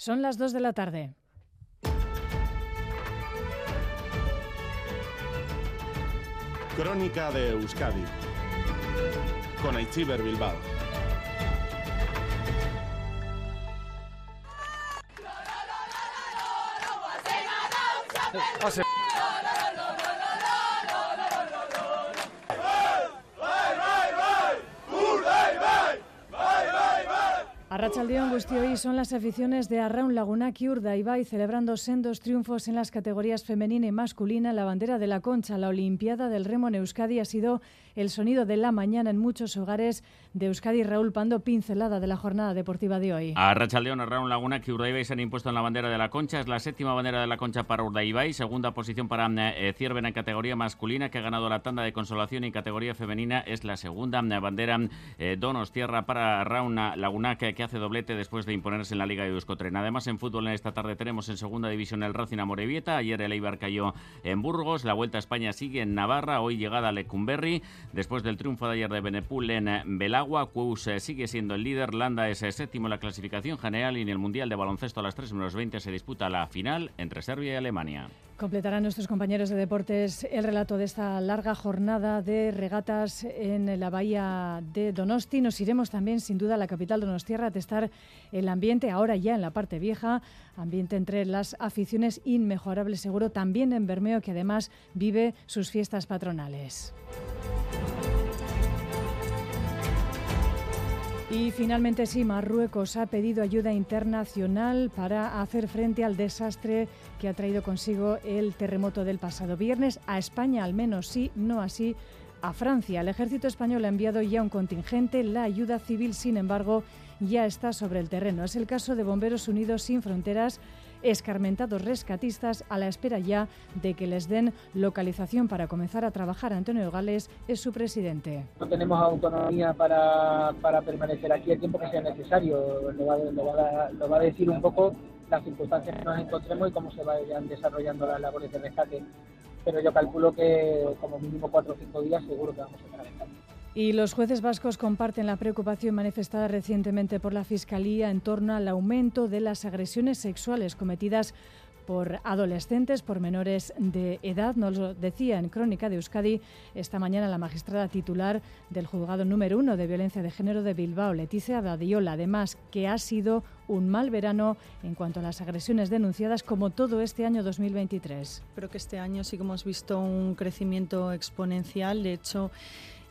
Son las 2 de la tarde. Crónica de Euskadi con Aichiber Bilbao. Arrachaldeón hoy son las aficiones de Arraun Lagunak y Urdaibai celebrando sendos triunfos en las categorías femenina y masculina. La bandera de la Concha, la Olimpiada del Remo en Euskadi ha sido el sonido de la mañana en muchos hogares de Euskadi. Raúl Pando, pincelada de la jornada deportiva de hoy. A Rachaldeón, Arraun Lagunak y Urdaibai se han impuesto en la bandera de la Concha. Es la séptima bandera de la Concha para Urdaibai, segunda posición para eh, Cierven en categoría masculina, que ha ganado la tanda de consolación y categoría femenina es la segunda bandera eh, Donos Tierra para Arraun Lagunak, que hace doblete después de imponerse en la Liga de Euskotren. Además, en fútbol en esta tarde tenemos en segunda división el Racing Amorebieta. Ayer el Eibar cayó en Burgos. La Vuelta a España sigue en Navarra. Hoy llegada a Lecumberri. Después del triunfo de ayer de Benepul en Belagua, Cuus eh, sigue siendo el líder. Landa es eh, séptimo en la clasificación general y en el Mundial de Baloncesto a las 3 menos 20 se disputa la final entre Serbia y Alemania. Completarán nuestros compañeros de deportes el relato de esta larga jornada de regatas en la bahía de Donosti. Nos iremos también, sin duda, a la capital Donostierra a testar el ambiente, ahora ya en la parte vieja, ambiente entre las aficiones inmejorable seguro, también en Bermeo, que además vive sus fiestas patronales. Y finalmente sí, Marruecos ha pedido ayuda internacional para hacer frente al desastre que ha traído consigo el terremoto del pasado viernes. A España al menos sí, no así a Francia. El ejército español ha enviado ya un contingente. La ayuda civil, sin embargo, ya está sobre el terreno. Es el caso de Bomberos Unidos Sin Fronteras escarmentados rescatistas a la espera ya de que les den localización para comenzar a trabajar. Antonio Gales es su presidente. No tenemos autonomía para, para permanecer aquí el tiempo que sea necesario. Lo va, lo va a decir un poco las circunstancias que nos encontremos y cómo se vayan desarrollando las labores de rescate. Pero yo calculo que como mínimo cuatro o cinco días seguro que vamos a estar en y los jueces vascos comparten la preocupación manifestada recientemente por la Fiscalía en torno al aumento de las agresiones sexuales cometidas por adolescentes, por menores de edad. Nos lo decía en Crónica de Euskadi esta mañana la magistrada titular del juzgado número uno de violencia de género de Bilbao, Leticia Dadiola. Además, que ha sido un mal verano en cuanto a las agresiones denunciadas, como todo este año 2023. Creo que este año sí que hemos visto un crecimiento exponencial. De hecho,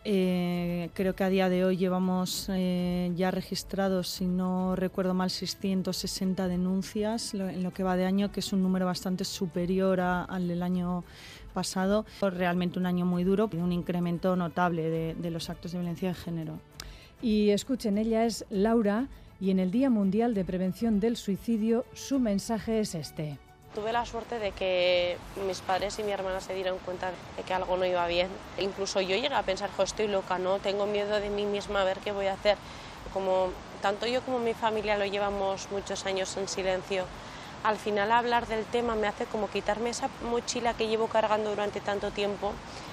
eh, creo que a día de hoy llevamos eh, ya registrados, si no recuerdo mal, 660 denuncias en lo que va de año, que es un número bastante superior al del año pasado. Realmente un año muy duro y un incremento notable de, de los actos de violencia de género. Y escuchen, ella es Laura y en el Día Mundial de Prevención del Suicidio su mensaje es este. Tuve la suerte de que mis padres y mi hermana se dieron cuenta de que algo no iba bien. Incluso yo llegué a pensar, jo, estoy loca, ¿no? Tengo miedo de mí misma, a ver qué voy a hacer. Como tanto yo como mi familia lo llevamos muchos años en silencio, al final hablar del tema me hace como quitarme esa mochila que llevo cargando durante tanto tiempo.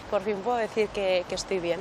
Por fin puedo decir que, que estoy bien.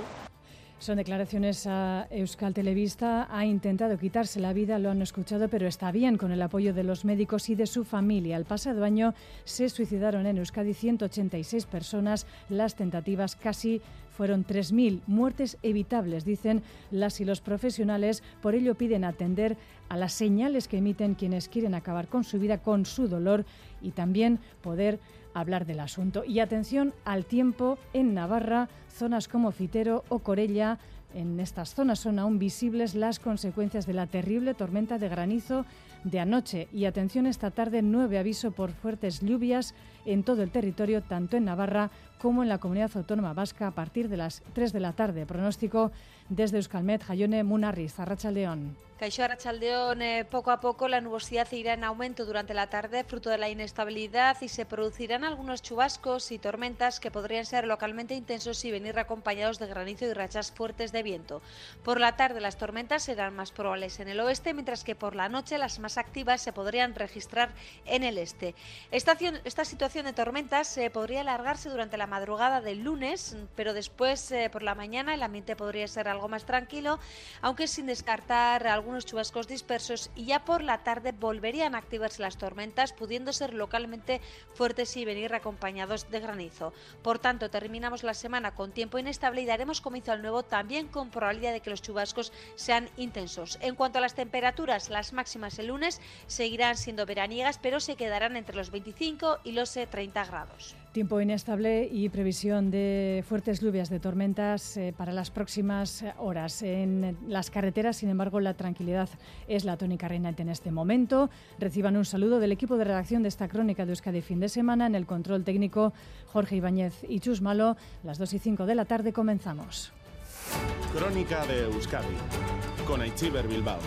Son declaraciones a Euskal Televista. Ha intentado quitarse la vida, lo han escuchado, pero está bien con el apoyo de los médicos y de su familia. El pasado año se suicidaron en Euskadi 186 personas. Las tentativas casi fueron 3.000 muertes evitables, dicen las y los profesionales. Por ello piden atender a las señales que emiten quienes quieren acabar con su vida, con su dolor y también poder hablar del asunto. Y atención al tiempo en Navarra, zonas como Fitero o Corella. En estas zonas son aún visibles las consecuencias de la terrible tormenta de granizo de anoche. Y atención esta tarde, nueve aviso por fuertes lluvias en todo el territorio, tanto en Navarra como en la comunidad autónoma vasca a partir de las 3 de la tarde. Pronóstico desde Euskalmet, Jayone Munarriz, León. Caixo Arrachaldeón, eh, poco a poco la nubosidad irá en aumento durante la tarde, fruto de la inestabilidad, y se producirán algunos chubascos y tormentas que podrían ser localmente intensos y venir acompañados de granizo y rachas fuertes de viento. Por la tarde las tormentas serán más probables en el oeste, mientras que por la noche las más activas se podrían registrar en el este. Esta, esta situación de tormentas eh, podría alargarse durante la madrugada del lunes, pero después eh, por la mañana el ambiente podría ser algo más tranquilo, aunque sin descartar algunos chubascos dispersos y ya por la tarde volverían a activarse las tormentas, pudiendo ser localmente fuertes y venir acompañados de granizo. Por tanto, terminamos la semana con tiempo inestable y daremos comienzo al nuevo también con probabilidad de que los chubascos sean intensos. En cuanto a las temperaturas, las máximas el lunes seguirán siendo veraniegas, pero se quedarán entre los 25 y los 30 eh, grados. Tiempo inestable y previsión de fuertes lluvias de tormentas eh, para las próximas horas. En las carreteras, sin embargo, la tranquilidad es la tónica reinante en este momento. Reciban un saludo del equipo de redacción de esta crónica de Euskadi fin de semana. En el control técnico, Jorge Ibáñez y Chus Malo. Las 2 y 5 de la tarde comenzamos. Crónica de Euskadi con Aichiber Bilbao.